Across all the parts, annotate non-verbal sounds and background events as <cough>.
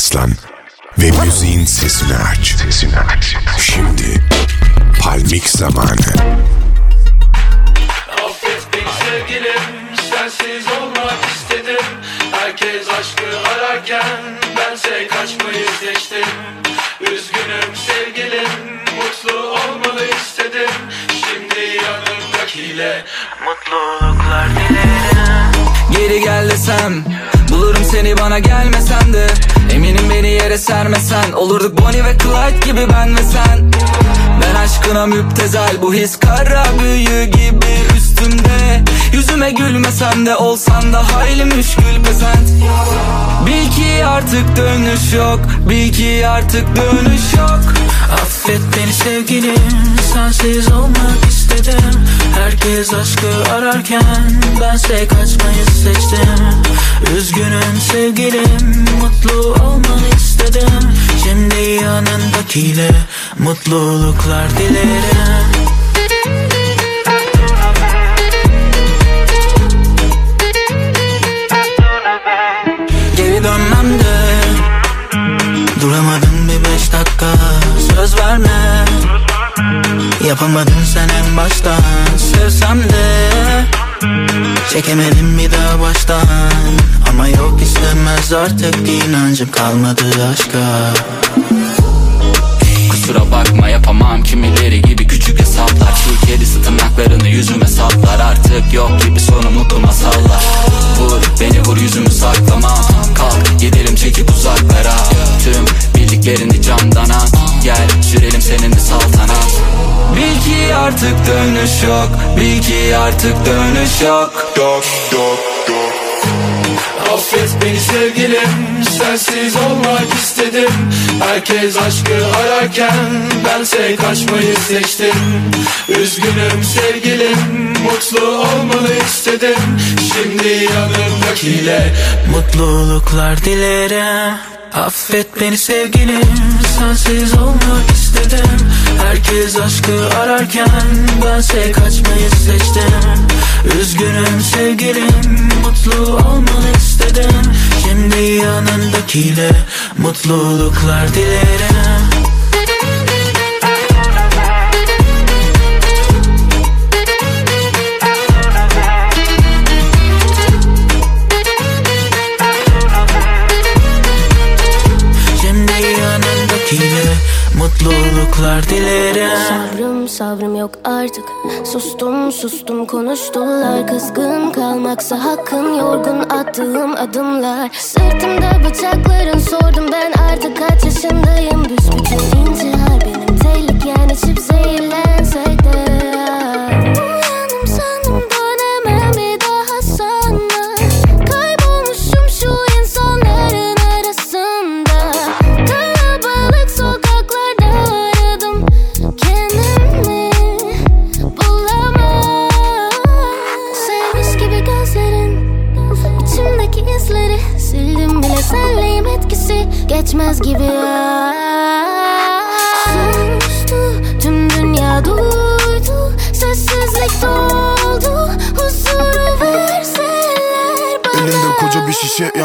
yaslan ve müziğin sesini aç. Sesini aç. Şimdi Palmik zamanı. Affet beni sevgilim Sensiz olmak istedim Herkes aşkı ararken Bense kaçmayı seçtim Üzgünüm sevgilim Mutlu olmanı istedim Şimdi yanımdakiyle Mutluluklar dilerim Geri gel desem Bulurum seni bana gelmesen de. Eminim beni yere sermesen Olurduk Bonnie ve Clyde gibi ben ve sen. Ben aşkına müptezel Bu his kara büyü gibi üstümde. Yüzüme gülmesem de olsan da hayli müşkül pesent. Bil ki artık dönüş yok Bil ki artık dönüş yok Affet beni sevgilim Sensiz olmak istedim. Herkes aşkı ararken Bense kaçmayı seçtim. Üzgünüm sevgilim Mutlu olmanı istedim. Şimdi yanındakiyle Mutluluklar dilerim. Geri dönmem de Duramadın bir beş dakika Söz verme. Yapamadın sen en baştan. Sevsem de Çekemedim bir daha baştan. Ama yok istemez artık inancım kalmadı aşka. Kusura bakma yapamam. Kimileri gibi küçük hesaplar. Şu kedisi tırnaklarını yüzüme saplar. Artık yok gibi sonu mutlu masallar Vur beni vur yüzümü saklamam. Kalk gidelim çekip uzaklara. Tüm bildiklerini camdan at Gel sürelim seninle saltanat Bil ki artık dönüş yok Bil ki artık dönüş yok. Dok dok dok. Affet beni sevgilim Sensiz olmak istedim. Herkes aşkı ararken Bense kaçmayı seçtim. Üzgünüm sevgilim Mutlu olmanı istedim. Şimdi yanımdakiyle Mutluluklar dilerim Affet beni sevgilim Sensiz olmak istedim. Herkes aşkı ararken Bense kaçmayı seçtim. Üzgünüm sevgilim Mutlu olmanı istedim. Şimdi yanındakiyle Mutluluklar dilerim Mutluluklar dilerim. Sabrım sabrım yok artık. Sustum sustum konuştular. Kızgın kalmaksa hakkın Yorgun attığım adımlar. Sırtımda bıçakların sordum ben artık kaç yaşındayım? Büsbütün intihar benim tehliken içip zehirlensek de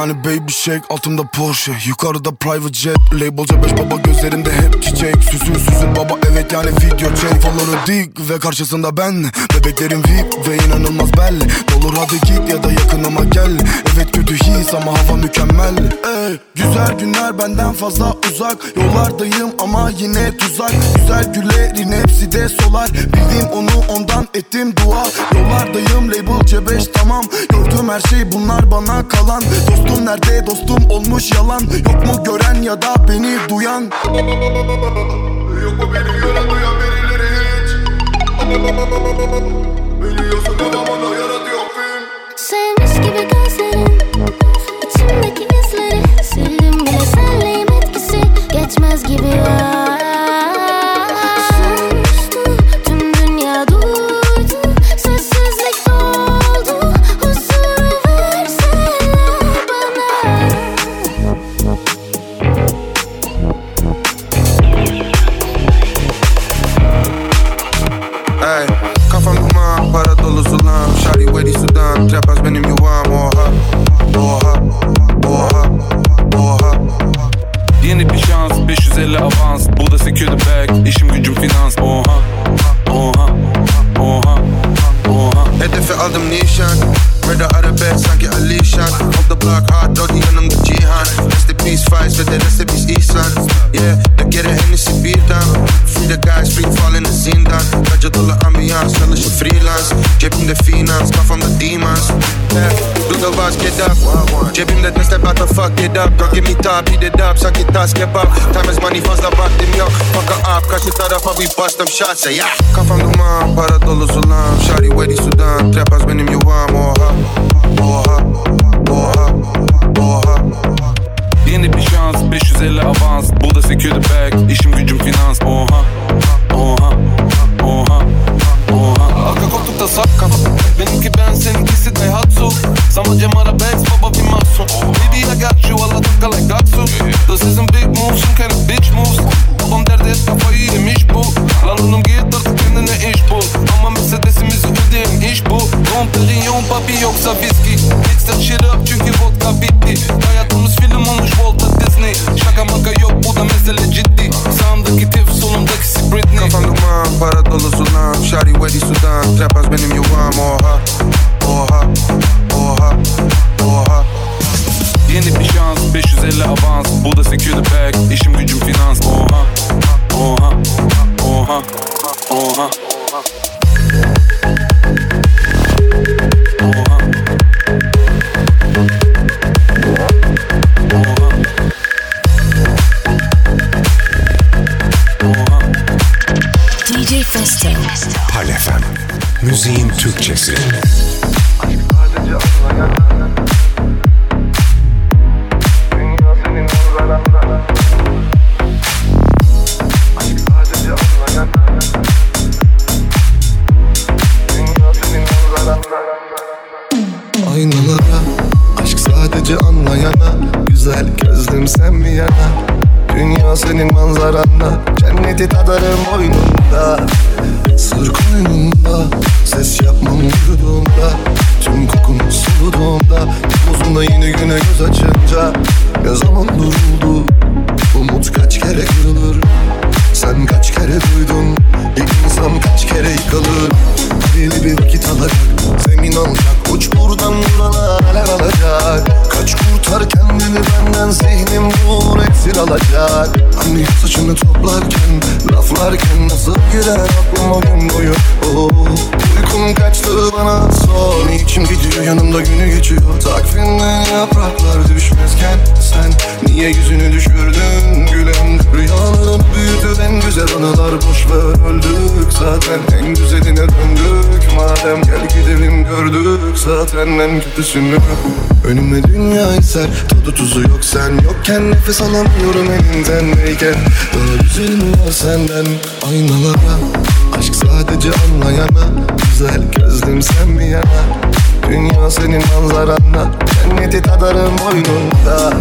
yani baby shake Altımda Porsche. Yukarıda private jet Labelca beş baba gözlerinde hep çiçek. Süsün süsün baba evet yani video check Faları dik ve karşısında ben. Bebeklerim VIP ve inanılmaz belli Olur hadi git ya da yakınıma gel. Evet kötü his ama hava mükemmel. Ey, Güzel günler benden fazla uzak. Yollardayım ama yine tuzak. Güzel güllerin hepsi de solar. Bildiğim onu ondan ettim dua. Yollardayım label C5 tamam. Gördüğüm her şey bunlar bana kalan. Dostum nerede dostum olmuş yalan? Yok mu gören ya da beni duyan? Yok mu beni gören duyan birileri hiç? Biliyorsun devamını yaratıyor film. Sevmiş gibi gözlerin içimdeki izleri. Sildim bile senleyim etkisi geçmez gibi ya boss get up. JP the next step out the fuck it up. Don't give me top, beat it up, suck it up, get up. Time is money, fast up, rock them yo. Fuck her up, cause she thought up, I'll be bust them shots, say yeah. Come from the mom, para todos alarm. Shotty, wedding, Sudan. Trappers, in you one more, huh? eder aklım o gün boyu. Oh. Uykum kaçtı bana. Sor Niçin gidiyor. Yanımda günü geçiyor. Takvimden yapraklar düşmezken Sen niye yüzünü düşürdün? Gülüm Rüyalarım büyüdü. En güzel anılar boş ver. Öldük. Zaten en güzeline döndük. Madem gel gidelim gördük. Zaten en kötüsünü. Önüme dünya iser Tadı tuzu yok sen yokken Nefes alamıyorum elinden. Neyken Daha güzel mi var senden. Aynalara Aşk sadece anlayana. Güzel gözlüm sen bir yana. Dünya senin manzaranla Cenneti tadarım boynunda.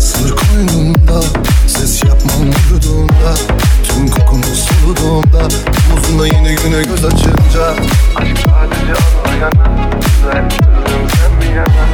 Sır koynunda Ses yapmam vücudunda Tüm kokumu soluduğumda Omuzunda yeni güne göz açınca. Aşk sadece anlayana. Güzel gözlüm sen bir yana.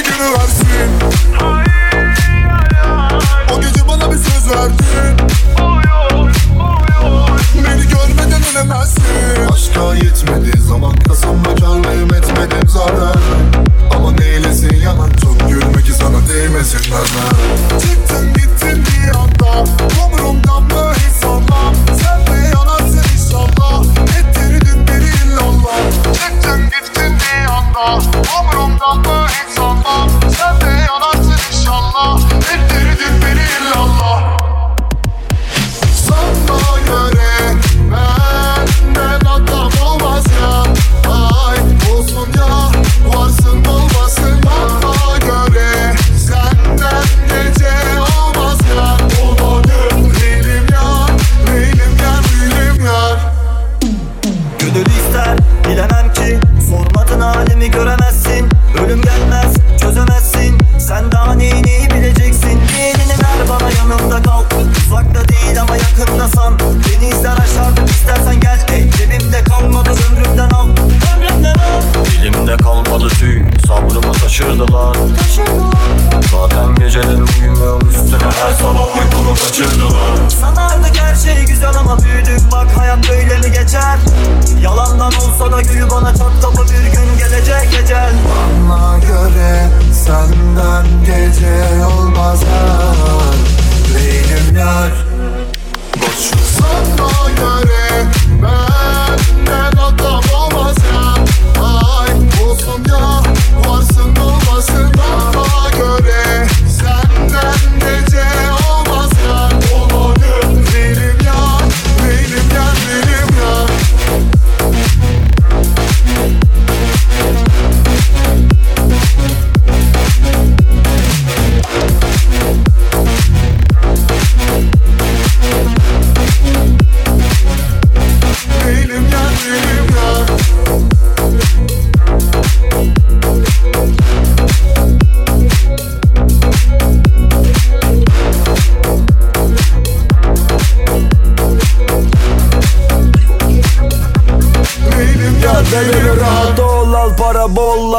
gülü versin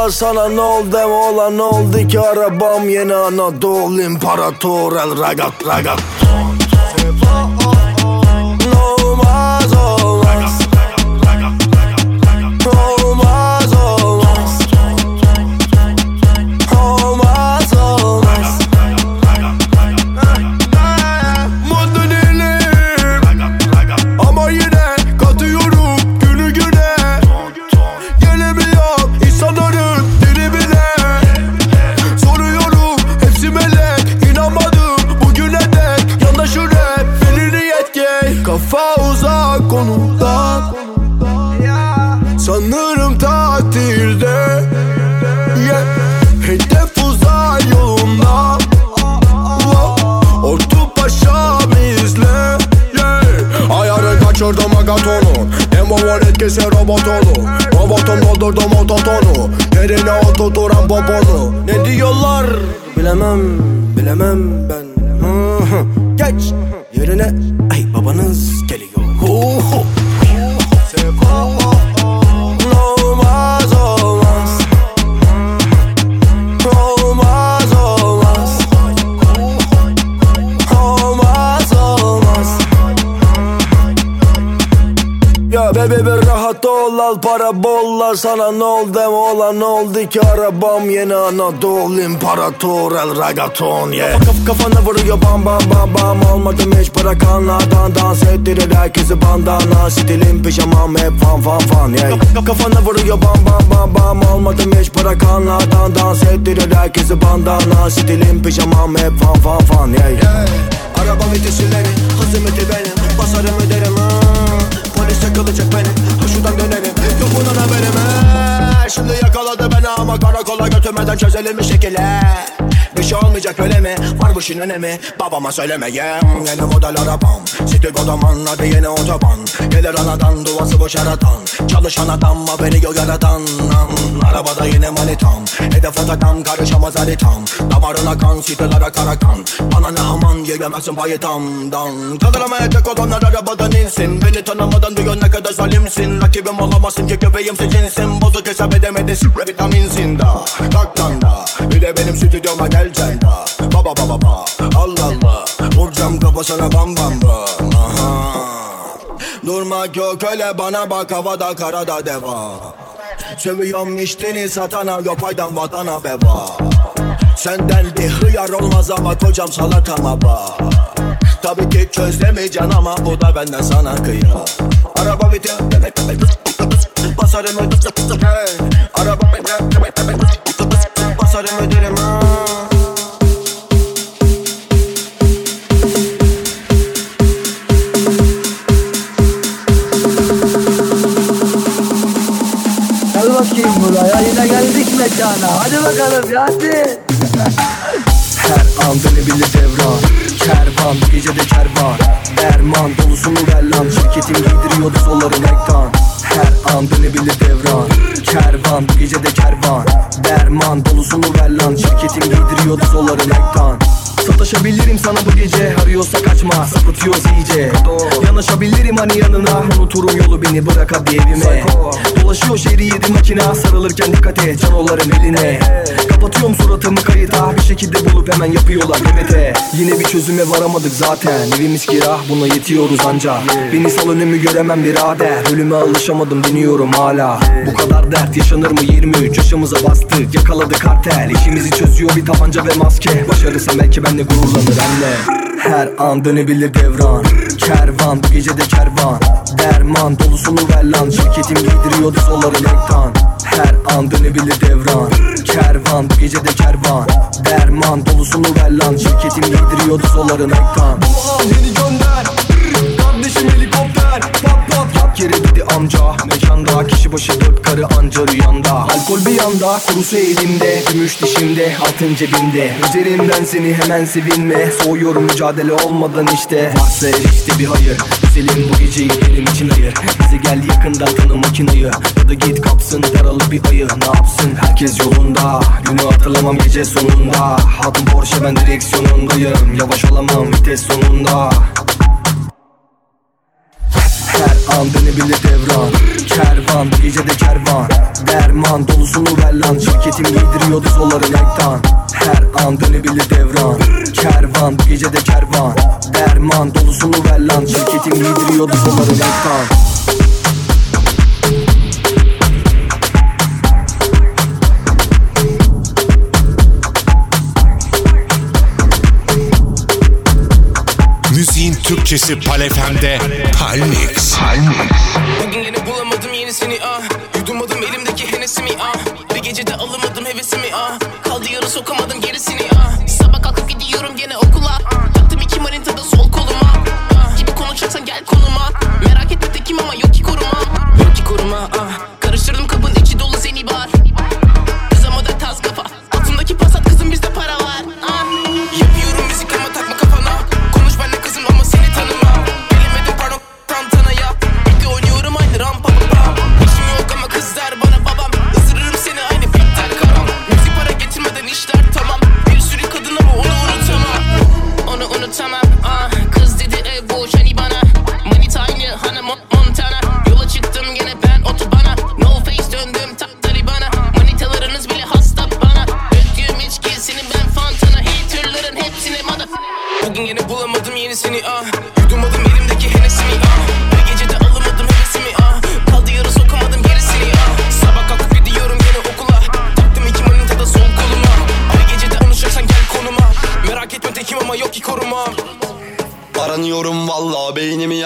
bolla sana ne oldu olan ne oldu ki arabam yeni Anadolu İmparator el ragat ragat Belamam, Belamam, Ban. Sana ne oldu olan ne oldu ki arabam? Yeni Anadolu İmparator el ragaton yeah. Kaf kafana vuruyor bam bam bam bam. Almadım hiç para kanlardan Dans ettirir herkesi bandana. Stilim pijamam hep fan fan fan yeah. Kaf kafana vuruyor bam bam bam bam. Almadım hiç para kanlardan Dans ettirir herkesi bandana. Stilim pijamam hep fan fan fan yeah, yeah. Araba vitesileri hızımeti benim. Basarım öderim ha. Polis yakalayacak beni Ha şuradan dönelim Yok bundan haberim he. Şimdi yakaladı beni ama karakola götürmeden çözelim bir şekilde Bir şey olmayacak öyle mi? Var bu işin önemi. Babama söylemeyeyim Yeni model arabam. City kodaman hadi yeni otoban. Gelir anadan duvası boş yaratan. Çalışan adam haberi yok yaratan. Arabada yine manitam. Hedef otadan karışamaz haritam Damarına kan sitelere kara kan Bana ne aman yiyemezsin payı tamdan Kaldıramaya tek olanlar arabadan insin. Beni tanımadan diyor ne kadar zalimsin. Rakibim olamazsın ki köpeğim seçinsin Bozuk hesap edemedin vitaminsin da. Kalktan da. Bir de benim stüdyoma geleceksin da Baba baba baba. Allah Allah. Vuracağım kafasına bam bam bam. Aha. Durmak yok öyle bana bak havada karada deva. Sövüyorum içtiğini satana yok faydan vatana beba Senden bir hıyar olmaz ama kocam salatama bak Tabii ki çözemeyeceksin ama bu da benden sana kıyı Araba bitiyor Basarım öderim Kervan bu gece de kervan. Derman dolusunu ver lan Şirketim giydiriyordu solları nektan. Sataşabilirim sana bu gece Arıyorsa kaçma. Sapıtıyoruz iyice Yanaşabilirim hani yanına. Unuturum yolu beni bırak hadi evime Dolaşıyor şehri yedi makina Sarılırken dikkat et canoların eline. Kapatıyorum suratımı kayıta Bir şekilde bulup hemen yapıyorlar nöbete Yine bir çözüme varamadık zaten. Evimiz kira buna yetiyoruz anca Beni sal önümü göremem birader. Ölüme alışamadım deniyorum hala. Bu kadar dert yaşanır mı? 23 yaşımıza bastık. Yakaladık kartel. İşimizi çözüyor bir tabanca ve maske. Başarırsa belki benle gururlanır anne her an dönebilir devran. Kervan bu gece de kervan. Derman dolusunu ver lan. Şirketim giydiriyordu solları lektan Her an dönebilir devran. Kervan bu gece de kervan. Derman dolusunu ver lan. Şirketim giydiriyordu solları lektan Yeni gönder Yap yere dedi amca. Mekanda kişi başı dört karı anca rüyanda. Alkol bir yanda kurusu elimde. Gümüş dişimde altın cebimde. Üzerimden seni hemen sevinme. Soğuyorum mücadele olmadan işte. Varsa erişte bir hayır. Güzelim bu geceyi benim için ayır. Bize gel yakından tanı makinayı. Ya da git kapsın daralı bir ayı. Ne yapsın? Herkes yolunda. Günü hatırlamam gece sonunda. Hatun Porsche ben direksiyonundayım. Yavaş olamam vites sonunda an dönebilir devran. Kervan bu gece de kervan. Derman dolusunu ver lan Şirketim giydiriyordu solları ektan Her an dönebilir devran. Kervan bu gece de kervan. Derman dolusunu ver lan Şirketim giydiriyordu solları ektan Türkçesi Palefem'de Palmix. Bugün yine bulamadım yenisini ah. Yudumladım elimdeki henesimi ah. Bir gecede alamadım hevesimi ah. Kaldı yarı sokamadım gerisini ah. Sabah kalkıp gidiyorum gene okula. Taktım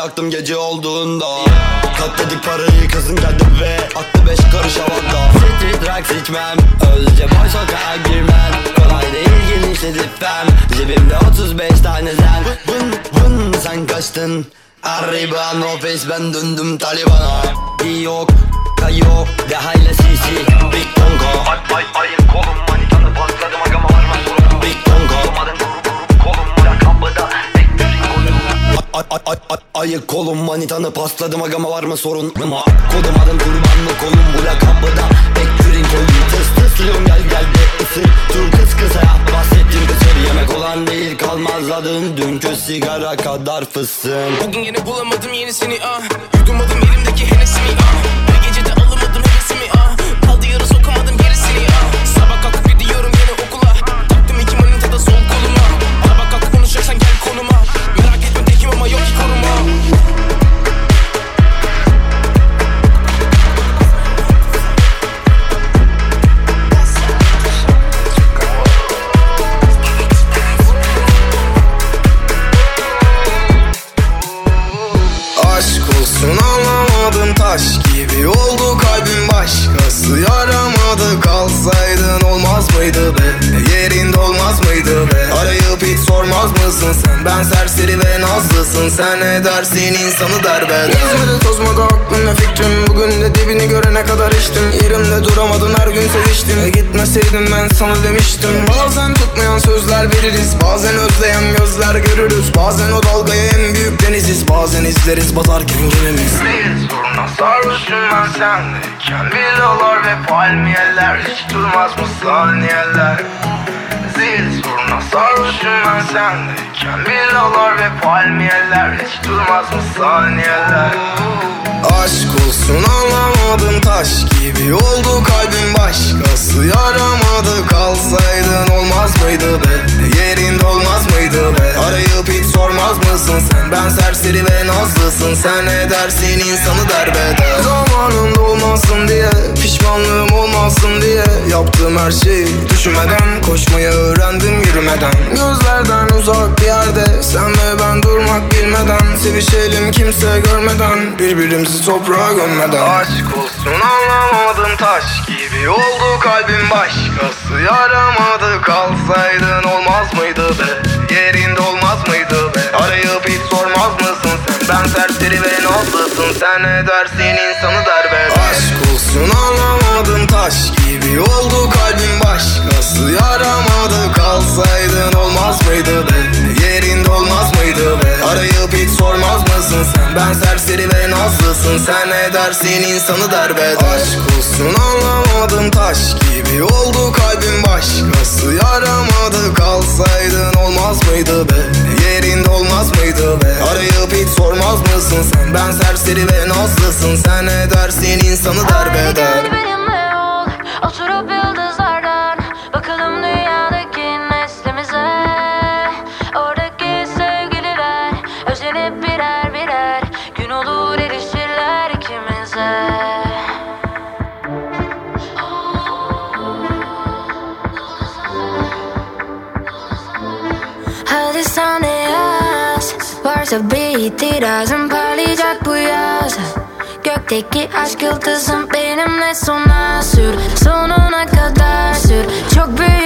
yaktım gece olduğunda. Katladık parayı kızın geldi ve attı beş karış havada. Street drugs içmem Özce boy sokağa girmem. Kolay değil genişletip Cebimde 35 tane zen. Vın vın sen kaçtın. Arriba no face ben döndüm Taliban'a. Yok kayo Dehayla sisi. Big Tonka Ay ay ayın kolum manitanı ayık kolum manitanı pasladım. Agama var mı sorun? Ama Kodum adım kurbanlı kolum bu lakabıda Ek yürüyün koyun. Tıs tıslıyım gel gel de ısır. Dur kız kısa bahsettim. Kısır Yemek olan değil kalmaz adın. Dünkü sigara kadar fısın Bugün yine bulamadım yenisini ah. Yudumladım elimdeki henesimi nazlısın sen ne dersin? İnsanı derbeder İzmir'de tozmadı aklımda fikrim bugün de dibini görene kadar içtim yerimde duramadın her gün seviştim e gitmeseydim ben sana demiştim. Bazen tutmayan sözler veririz bazen özleyen gözler görürüz. Bazen o dalgaya en büyük deniziz bazen izleriz batarken gemimiz. Değil soruna sarhoşum ben sendeyken. Villalar ve palmiyeler Hiç durmaz mı saniyeler? Değil Soruna sarhoşum ben sendeyken Villalar ve palmiyeler Hiç durmaz mı saniyeler? Aşk olsun anlamadım taş gibi oldu kalbim başkası. Yaramadı kalsaydın olmaz mıydı be? Yerinde olmaz mıydı be? Arayıp hiç sormaz mısın sen? Ben serseri ve nazlısın sen ne dersin? İnsanı derbeder. Zamanında olmasın diye pişmanlığım olmasın diye Yaptığım her şeyi düşünmeden koşmayı öğrendim yürümeden. Gözlerden uzak bir yerde. Sen ve ben durmak bilmeden Sevişelim kimse görmeden birbirimizi toprağa gömmeden. Aşk olsun anlamadım taş gibi oldu kalbim. Başkası yaramadı kalsaydın olmaz mıydı be? Yerinde olmaz mıydı be? Arayıp hiç sormaz mısın sen? Ben serseri ve nazlısın sen ne dersin insanı derbeder Aşk olsun anlamadım taş gibi oldu kalbim. Başkası yaramadı kalsaydın olmaz mıydı be olmaz mıydı be? Arayıp hiç sormaz mısın sen? Ben serseri ve nazlısın. Sen ne dersin? İnsanı derbeder. Aşk olsun anlamadım taş gibi oldu kalbim. Başkası yaramadı. Kalsaydın olmaz mıydı be? Yerinde olmaz mıydı be? Arayıp hiç sormaz mısın sen? Ben serseri ve nazlısın. Sen ne dersin? İnsanı derbeder. benimle ol. Oturup Varsa bir itirazın parlayacak bu yaz Gökteki aşk yıldızım benimle sona sür Sonuna kadar sür. Çok büyük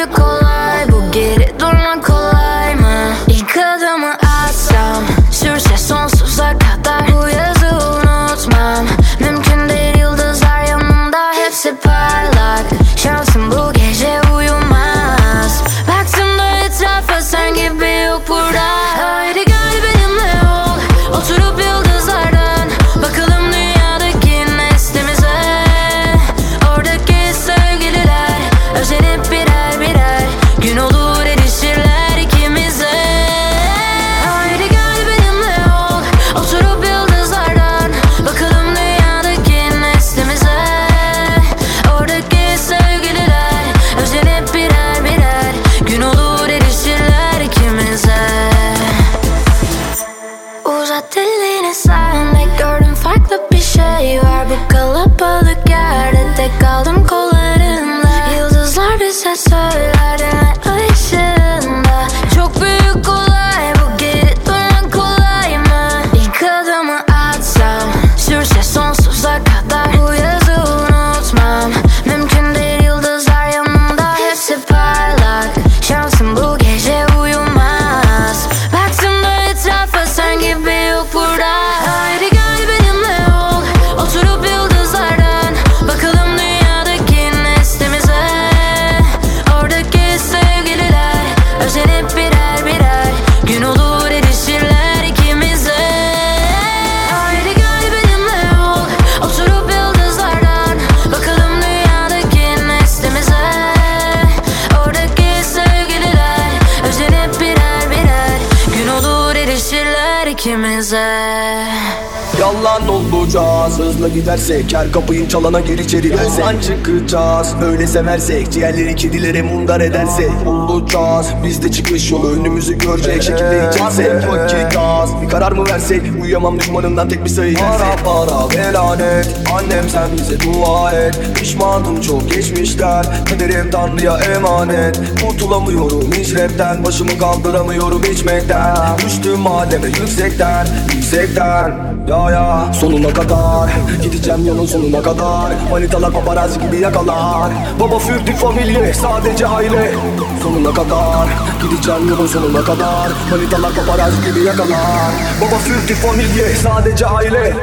olacağız Hızla gidersek her kapıyı çalana gir içeri Yoldan çıkacağız Öyle seversek. Ciğerleri kedilere mundar edersek. Olacağız Biz de çıkış yolu önümüzü görecek Şekilde içersek. Vakit az Bir karar mı versek Uyuyamam düşmanımdan tek bir sayı yersek Para para ve lanet Annem sen bize dua et. Pişmanım çok geçmişten. Kaderim tanrıya emanet. Kurtulamıyorum hiç rapten Başımı kaldıramıyorum içmekten. Düştüm mademe yüksekten Yüksekten. Ya ya sonuna kadar Gideceğim yolun sonuna kadar. Manitalar paparazzi gibi yakalar. Baba fürtük familye sadece aile. Sonuna kadar. Gideceğim yolun sonuna kadar. Manitalar paparazzi gibi yakalar. Baba fürtük familye sadece aile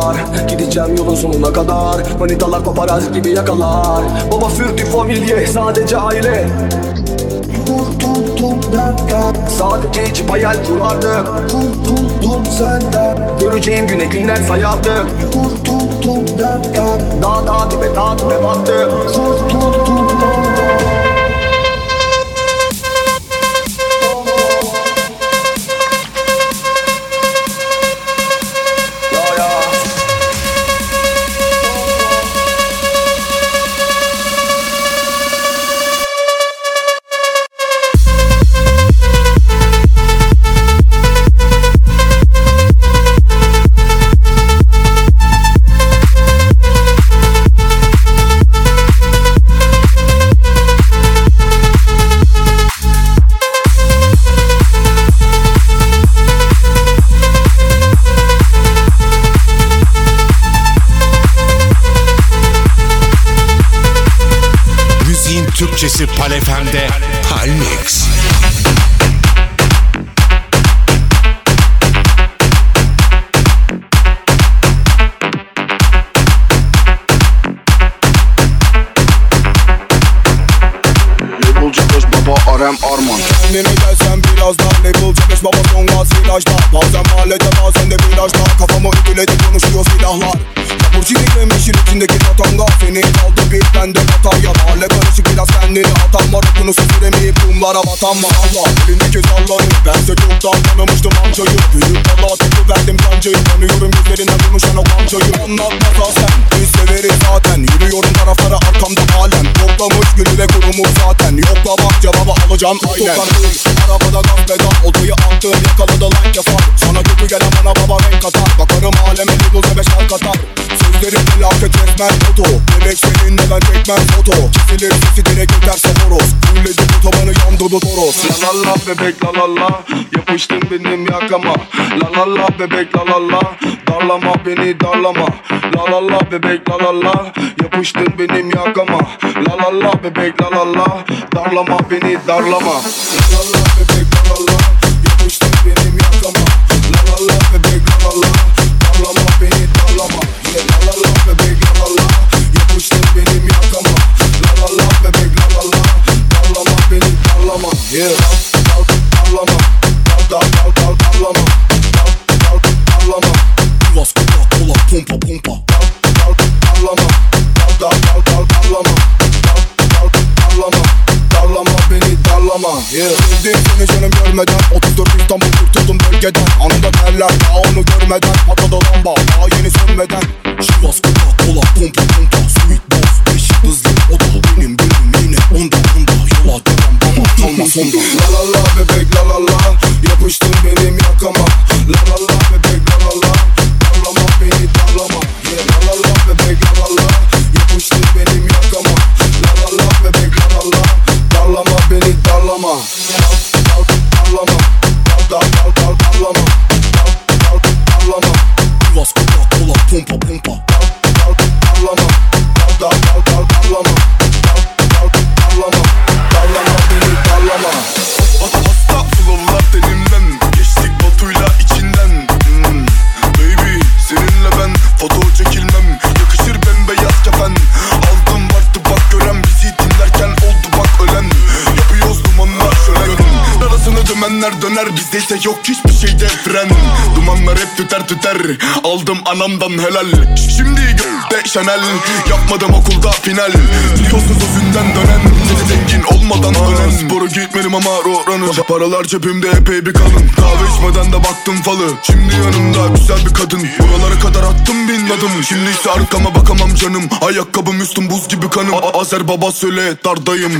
Kadar. Gideceğim yolun sonuna kadar. Manitalar paparazzi gibi yakalar. Baba fürdi familye sadece aile. Kurtuldum derken Sadece içip hayal kurardım Kurtuldum senden. Göreceğim güne günler sayardım Kurtuldum derken Dağ dağ dibe dağ dibe battım Kurtuldum thought I batan mı Allah elindeki zalları Bense çoktan tanımıştım amcayı. Büyük bala tipi verdim kancayı. Tanıyorum gözlerine konuşan o kamçayı Anlatmaz sen biz severiz zaten. Yürüyorum taraflara arkamda halen Toplamış gülü ve kurumuş zaten. Yokla bak cevabı alacağım. Aynen. Arabada gaz pedal. Oltayı attım yakaladı like yapar Sana kötü gelen bana baba renk atar. Bakarım aleme Lidl'e beş al katar Sözlerim felaket resmen foto Bebek seninle ben çekmem foto Kesilir sesi direkt öterse horoz. Fulledi bu tabanı toros La la la bebek la la la Yapıştın benim yakama La la la bebek la la la Darlama beni darlama La la la bebek la la la Yapıştın benim yakama La la la bebek la la la Darlama beni darlama La la la bebek la la la Yapıştın benim yakama La la la bebek la la la Darlama beni darlama La la la bebek la la la Yapıştın benim Yeah Dal, dal, darlama Dal, dal, dal, dal, darlama Dal, dal, darlama Uvas, kola, kola, pompa, pompa Dal, dal, darlama Dal, dal, dal, dal, darlama Dal, dal, darlama Darlama beni darlama Yeah Sevdim seni canım görmeden 34 İstanbul kurtuldum bölgeden Anında terler daha onu görmeden Patladı lamba daha yeni sönmeden Şivas kola kola pompa pompa Sweet boss beş yıldızlı o da benim gülüm yine onda onda Yola devam ama kalma sonda La la la bebek la la la Yapıştın benim yakama La la la bebek la la la Darlama beni darlama Yeah la la la bebek la la la Yapıştın benim yakama La la la bebek la la la Darlama beni darlama Dal, dal, darlama Dal dal dal dal darlama Dal dal darlama Uvas kola kola pompa pompa döner bizdeyse yok hiçbir şeyde fren. Dumanlar hep tüter tüter. Aldım anamdan helal. Şimdi de Chanel. Yapmadım okulda final. Biliyorsun sözünden dönen. Zengin olmadan ölen Sporu gitmedim ama roranı. Paralar cebimde epey bir kalın. Kahve içmeden de baktım falı. Şimdi yanımda güzel bir kadın. Buralara kadar attım bin adım. Şimdi ise arkama bakamam canım. Ayakkabım üstüm buz gibi kanım. A- Azer baba söyle dardayım.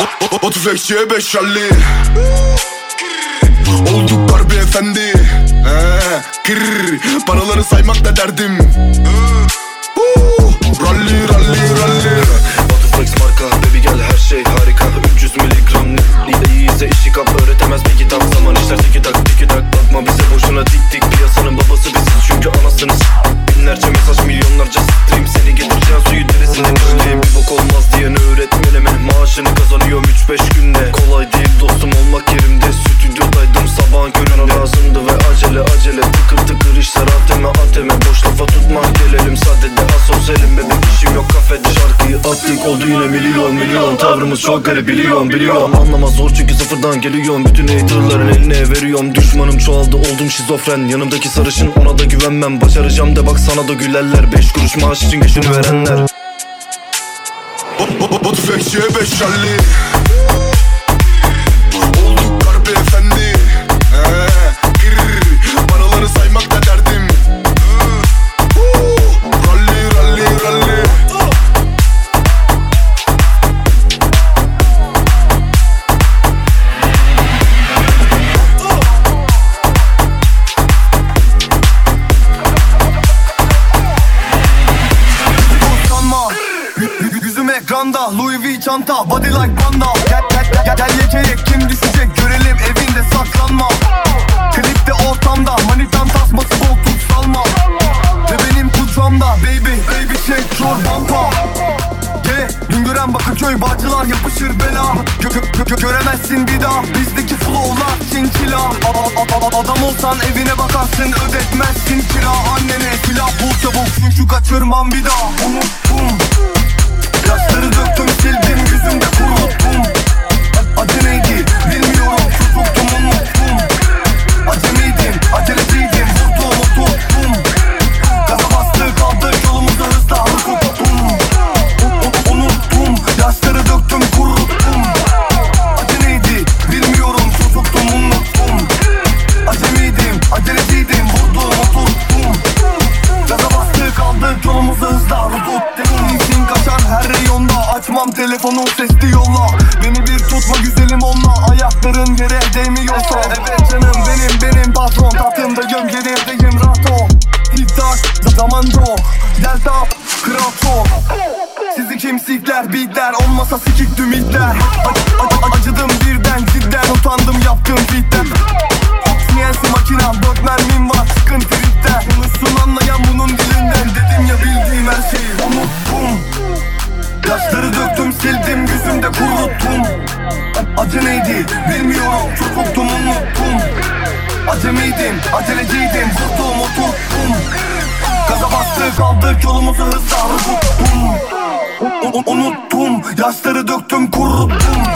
O- o- 35'ye 5 rally Olduk garbi efendi kır, Paraları saymak da derdim. Rally rally rally. Butterflex marka şey harika 300 miligram ne iyiyse işi kap öğretemez bir kitap Zaman işler. Tiki tak tiki tak Bakma bize boşuna dik dik. Piyasanın babası biziz çünkü anasınız. Binlerce mesaj milyonlarca stream. Seni getireceğim suyu derisine Kışlayın bir bok olmaz diyen öğretmenime Maaşını kazanıyorum 3-5 günde. Kolay değil dostum olmak yerimde. Stüdyodaydım sabahın köründe. Lazımdı ve acele acele. Tıkır tıkır işler ateme ateme. Boş lafa tutma gelelim. Sadede Asos elimde bir işim yok. Kafede Şarkıyı attık. Oldu yine milyon milyon. Tavrı Durumumuz çok garip biliyorum biliyorum. Anlama zor çünkü sıfırdan geliyorum. Bütün haterların eline veriyorum. Düşmanım çoğaldı oldum şizofren. Yanımdaki sarışın ona da güvenmem. Başaracağım de bak sana da gülerler. Beş kuruş maaş için gücünü verenler. Bu tüfekçiye beşerli Olduk garip efendi ee, Paraları saymak mekanda Louis V çanta body like panda. Gel, gel, gel, gel yetecek kim düşecek görelim evinde saklanma. Klipte ortamda manitan tasması koltuk salma. Ve benim kucağımda baby baby çek çorbampa Yeah dün gören Bakırköy bağcılar yapışır bela. Gö gö gö Göremezsin bir daha bizdeki flowlar çinkila Adam olsan evine bakarsın ödetmezsin kira. Annene silah bul çabuk çünkü kaçırmam bir daha. Unuttum. Kasları döktüm sildim yüzümde kuruttum ça fait du 2000 dollars Pum yasları döktüm kuruttum.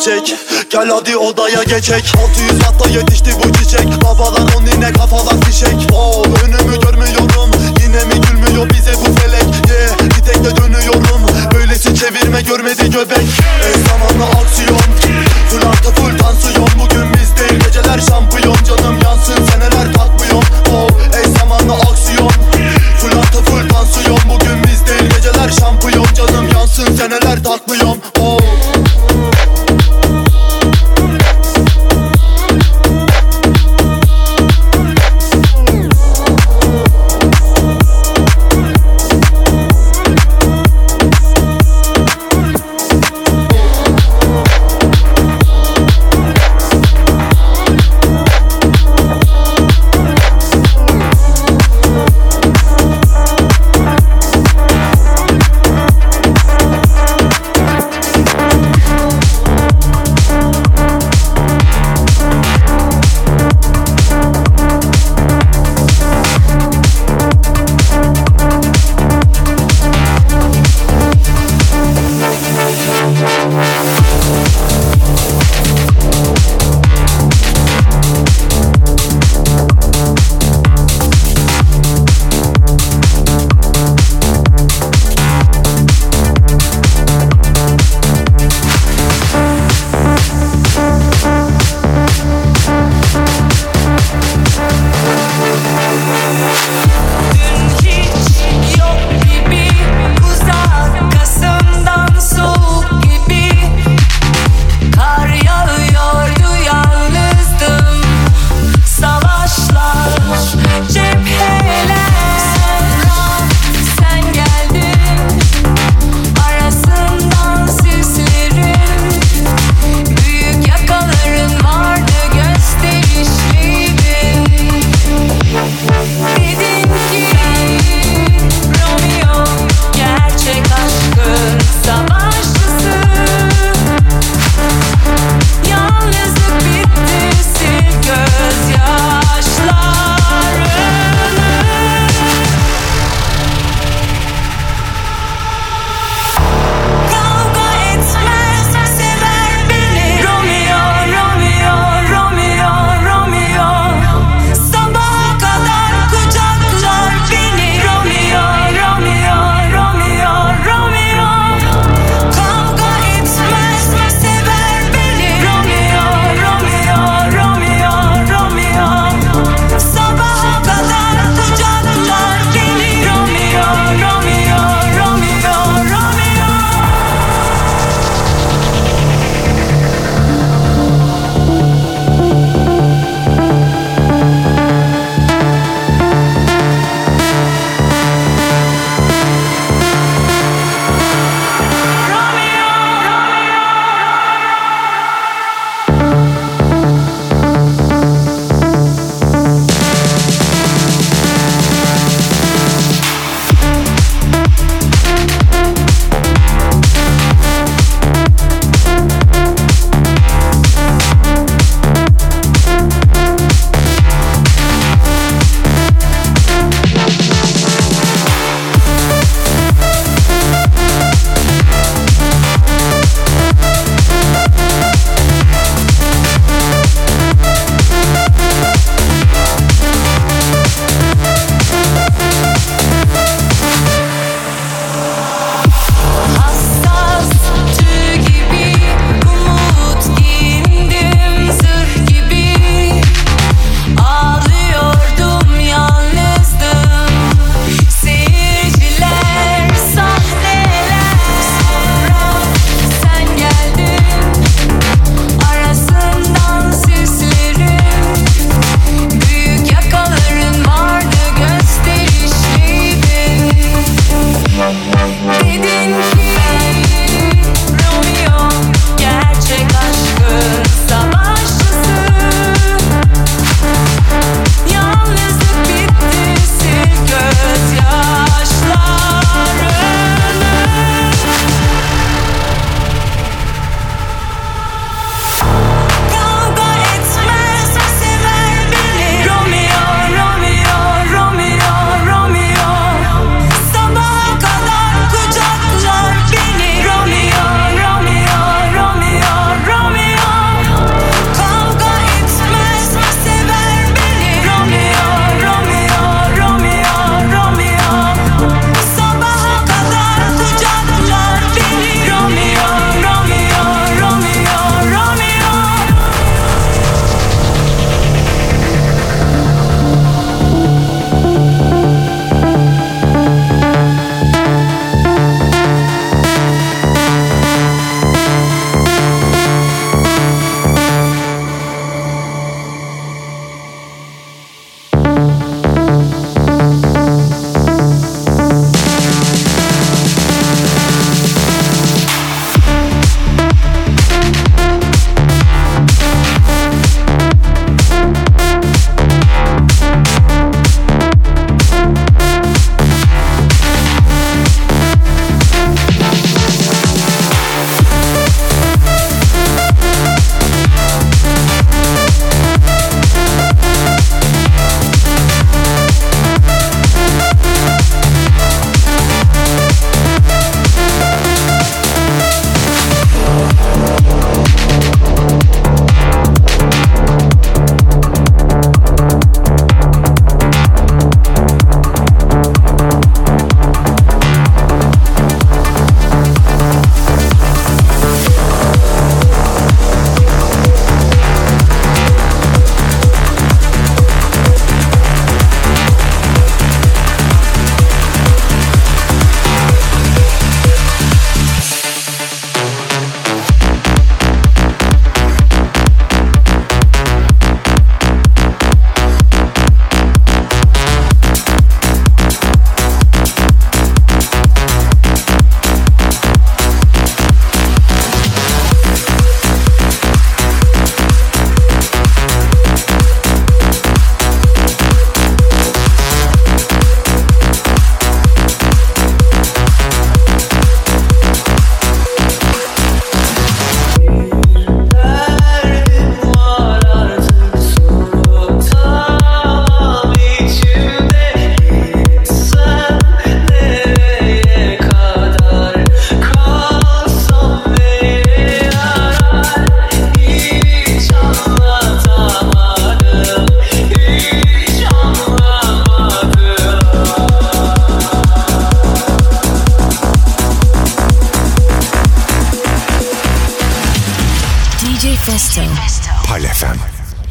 çiçek Gel hadi odaya geçek. 600 hatta yetişti bu çiçek. Babalar on yine kafalar fişek. Oo önümü görmüyorum. Yine mi gülmüyor bize bu felek? Yeah, Gitekle dönüyorum. Böylesi çevirme görmedi göbek. Ey zamanla aksiyon. Full artı full tansiyon. Bugün biz değil geceler şampiyon. Canım yansın seneler tatmıyor Oo ey zamanla aksiyon. Full artı full tansiyon. Bugün biz değil geceler şampiyon. Canım yansın seneler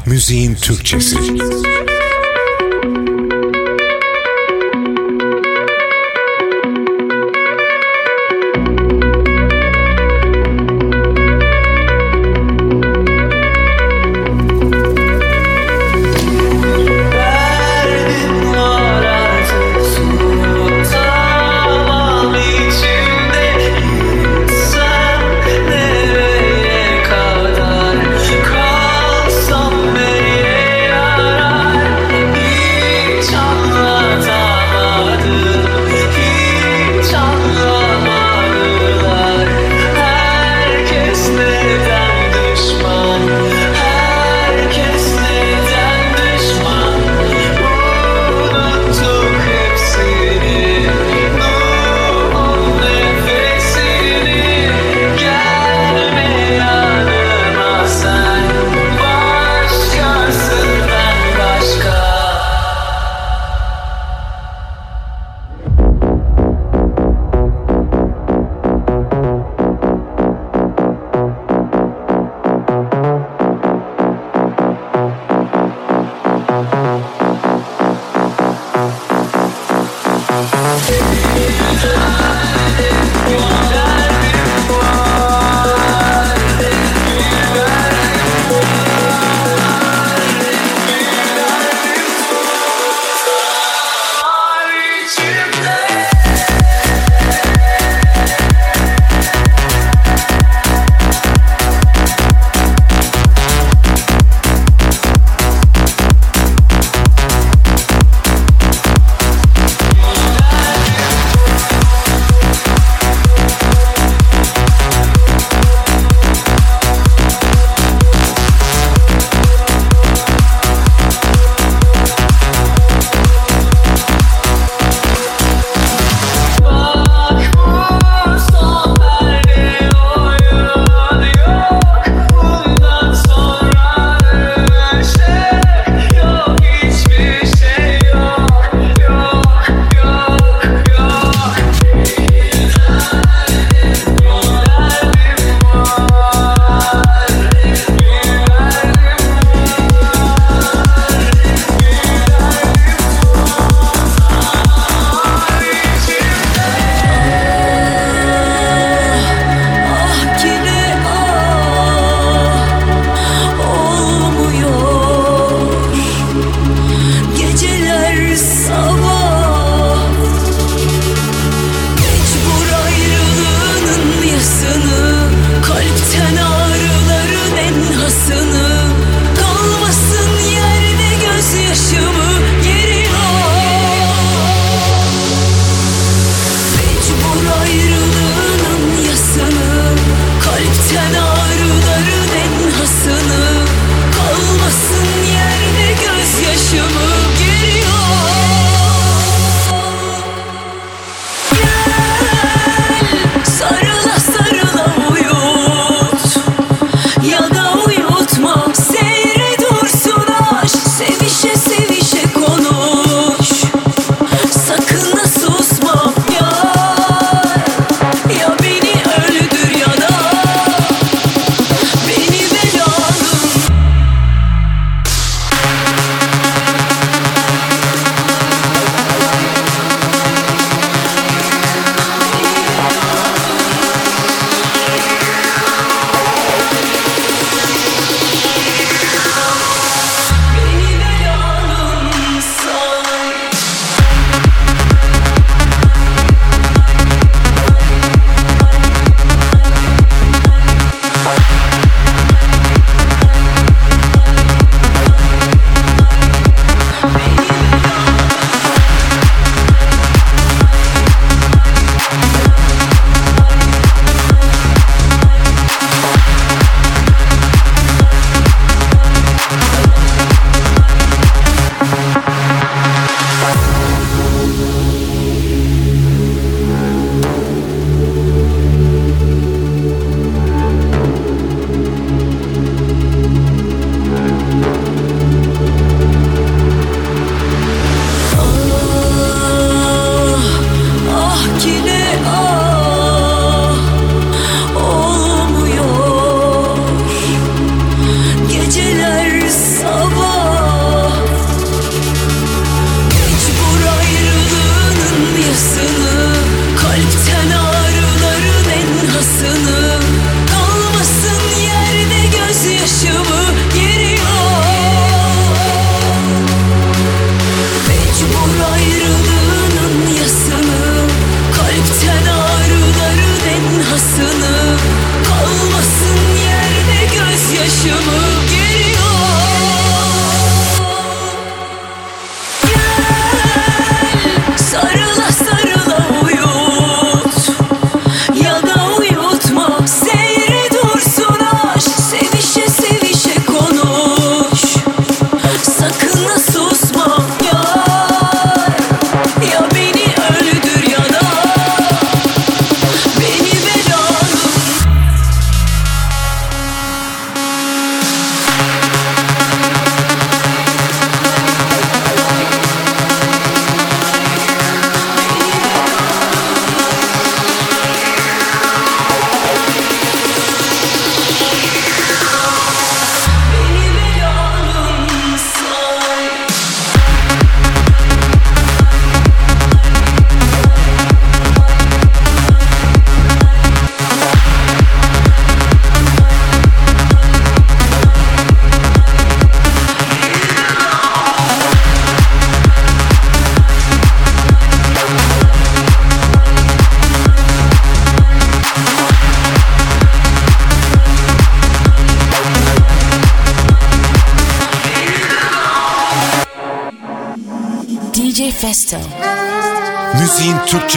Müziğin Türkçesi.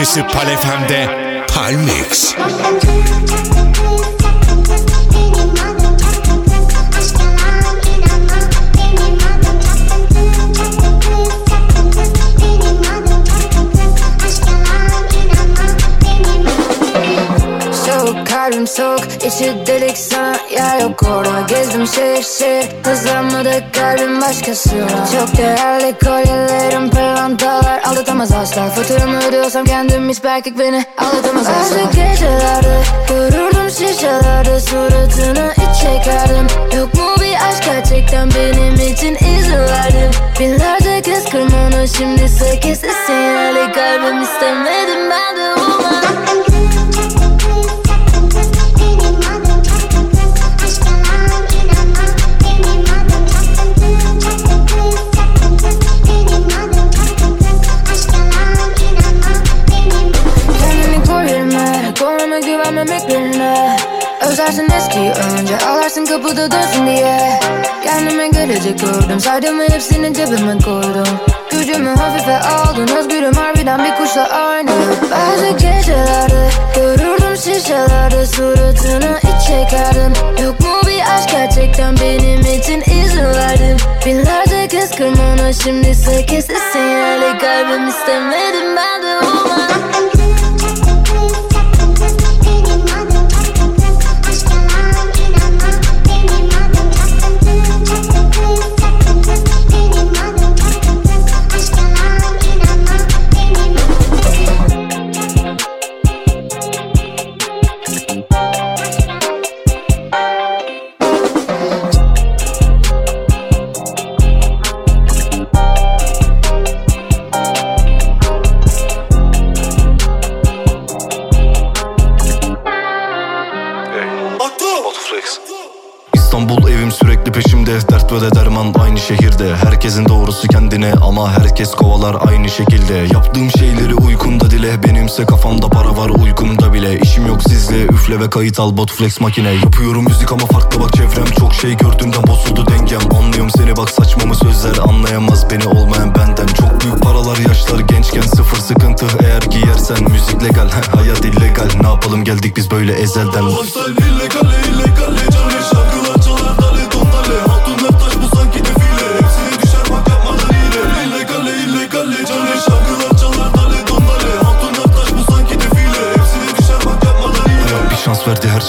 Türkçesi Palefem'de Palmix. Kalbim soğuk içi delik sana yer yok orada Gezdim şehir şehir hızlanmadı kalbim başkasına Çok değerli kolyelerim aldatamaz asla. Faturamı ödüyorsam kendim hiçbir erkek beni aldatamaz asla. Bazı gecelerde görürdüm şişelerde suratını iç çekerdim. Yok mu bir aşk gerçekten benim için izin verdim Binlerce kez kırmana şimdi sekiz sinyali kalbim istemedim. Ben de woman Koruma güvenmemek birine Özlersin eskiyi önce Ağlarsın kapıda dönsün diye. Kendime gelecek gördüm Saydığımı hepsini cebime koydum. Gücümü hafife aldın Özgürüm harbiden bir kuşla aynı. Bazı gecelerde Görürdüm şişelerde Suratını iç çekerdin Yok mu bir aşk gerçekten benim için izin verdim Binlerce kez kırmana şimdi sekiz sinyali Kalbim istemedim ben de woman Dert derman aynı şehirde. Herkesin doğrusu kendine ama herkes kovalar aynı şekilde. Yaptığım şeyleri uykunda dile Benimse kafamda para var uykumda bile. İşim yok sizle üfle ve kayıt al Botflex makine. Yapıyorum müzik ama farklı bak çevrem. Çok şey gördüğümden bozuldu dengem. Anlıyorum seni bak saçmamı sözler Anlayamaz beni olmayan benden. Çok büyük paralar yaşlar gençken sıfır sıkıntı. Eğer giyersen müzik legal <laughs> Hayat illegal. Ne yapalım? Geldik biz böyle ezelden. Lifestyle illegale illegale Canlı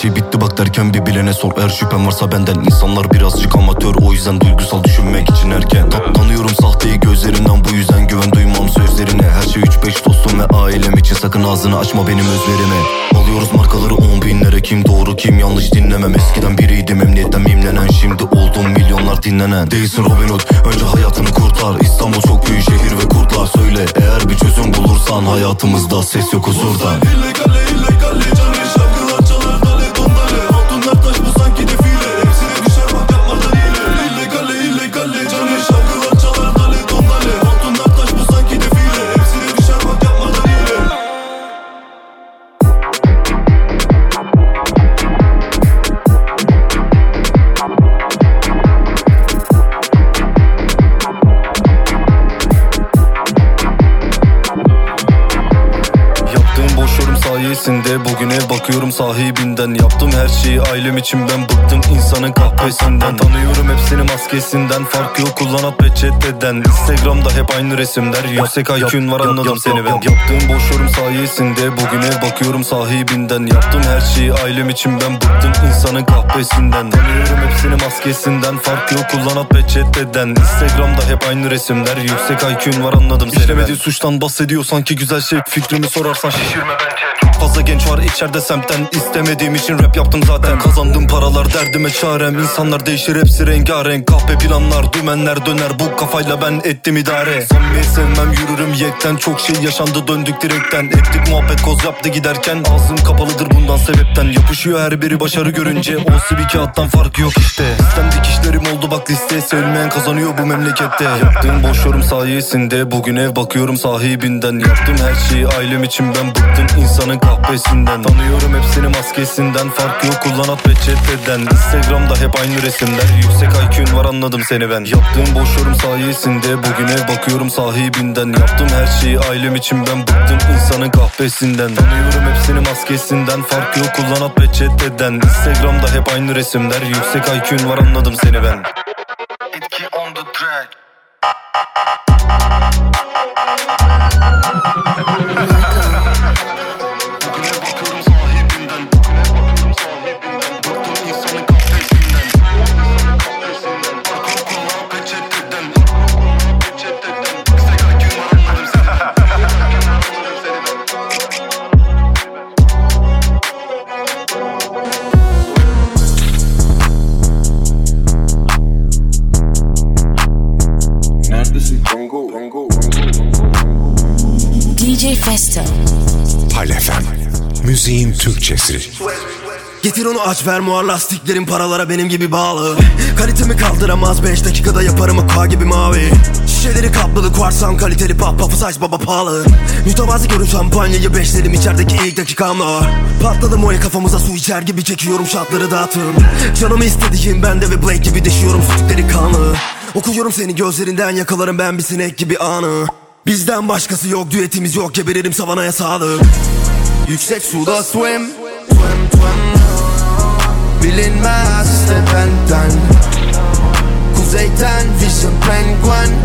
şey bitti bak derken bir bilene sor. Eğer şüphen varsa benden. İnsanlar birazcık amatör O yüzden duygusal düşünmek için erken. Ta- Tanıyorum sahteyi gözlerinden bu yüzden güven duymam sözlerine. Her şey 3-5 dostum ve ailem için. Sakın ağzını açma benim özverime Alıyoruz markaları 10 binlere. Kim doğru kim yanlış dinlemem. Eskiden biriydim emniyetten mimlenen. Şimdi oldum milyonlar dinlenen. Değilsin Robin Hood önce hayatını kurtar. İstanbul çok büyük şehir ve kurtlar. Söyle eğer bir çözüm bulursan hayatımızda ses yok huzurdan İllegale illegale sahibinden Yaptım her şeyi. Ailem için ben bıktım insanın kahvesinden Tanıyorum hepsini maskesinden. Fark yok kullanat chat'ten Instagram'da hep aynı resimler. Yüksek IQ'un var anladım seni ben. Yaptığım boş yorum sayesinde Bugüne bakıyorum sahibinden. Yaptım her şeyi ailem için ben bıktım insanın kahvesinden Tanıyorum hepsini maskesinden. Fark yok kullanat chat'ten Instagram'da hep aynı resimler. Yüksek IQ'un var anladım seni İşlemediği suçtan bahsediyor sanki güzel şey. Fikrimi sorarsan şişirme bence fazla genç var içeride semtten. İstemediğim için rap yaptım zaten. Kazandığım paralar derdime çarem. İnsanlar değişir hepsi rengarenk. Kahpe planlar dümenler döner. Bu kafayla ben ettim idare. Samimiyet sevmem yürürüm yekten. Çok şey yaşandı döndük direkten. Ettik muhabbet koz yaptı giderken. Ağzım kapalıdır bundan sebepten. Yapışıyor her biri başarı görünce. O bir kağıttan fark yok işte. İstendik işlerim oldu bak liste. Sevmeyen kazanıyor bu memlekette. Yaptığım boş yorum sayesinde Bugün ev bakıyorum sahibinden. Yaptım her şeyi ailem için ben bıktım. İnsanın kahvesinden Tanıyorum hepsini maskesinden. Fark yok kullan at chat'ten Instagram'da hep aynı resimler. Yüksek IQ'un var anladım seni ben. Yaptığım boş yorum sayesinde Bugüne bakıyorum sahibinden. Yaptım her şeyi ailem için ben Bıktım insanın kahvesinden Tanıyorum hepsini maskesinden. Fark yok kullan at chat'ten Instagram'da hep aynı resimler. Yüksek IQ'un var anladım seni ben. Etki on the track <laughs> DJ Festo. Pal FM. Müziğin Türkçesi. Getir onu aç ver muar lastiklerin paralara benim gibi bağlı. Kalitemi kaldıramaz 5 dakikada yaparım aqua gibi mavi. Şişeleri kaplalı kuarsan kaliteli pop pop size baba pahalı. Mütevazi görün şampanyayı beşlerim içerideki ilk dakikamla Patladım oya kafamıza su içer gibi çekiyorum şatları dağıtım Canımı istediğim bende ve Blake gibi deşiyorum sütükleri kanlı Okuyorum seni gözlerinden yakalarım ben bir sinek gibi anı Bizden başkası yok düetimiz yok. Geberirim savanaya sağlık. Yüksek suda swim. Twim twim Bilinmez işte Kuzeyden Vision Penguin.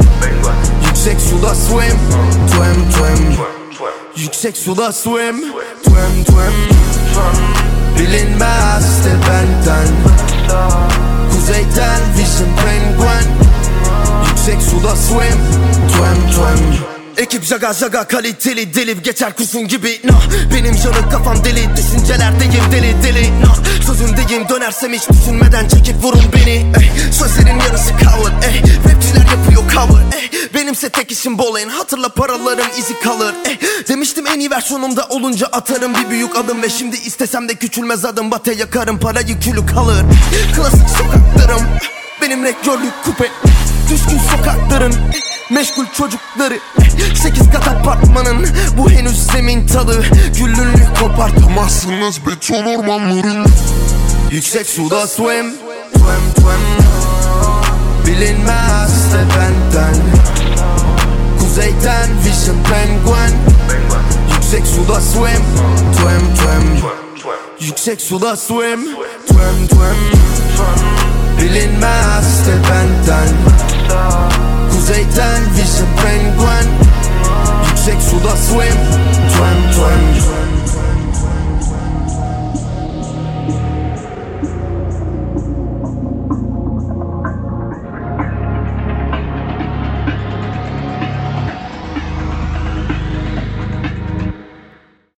Yüksek suda swim. Twim twim. Yüksek suda swim. Twim twim. Bilinmez işte Kuzeyden Vision Penguin Yüksek suda swim Twim twim Ekip jaga jaga kaliteli delip geçer kurşun gibi nah Benim canım kafam deli düşüncelerdeyim deli deli nah Sözündeyim dönersem hiç düşünmeden çekip vurun beni ey. Sözlerin yarısı cover ey. Rapçiler yapıyor cover ey. Benimse tek işim bol en Hatırla paraların izi kalır ey. Demiştim en iyi versiyonumda olunca atarım bir büyük adım Ve şimdi istesem de küçülmez adım Bate yakarım parayı külü kalır Klasik sokaklarım Benim rektörlük kupe Düşkün sokakların Meşgul çocukları. Sekiz kat apartmanın Bu henüz zemin talı Güllünlük kopartamazsınız beton ormanların. Yüksek suda swim Twim twim Bilinmez işte benden. Kuzeyden Vision Penguin. Yüksek suda swim Twim twim Yüksek suda swim Twim twim Bilinmez işte benden Kuzeyden vision penguin. Yüksek suda swim. Twem twem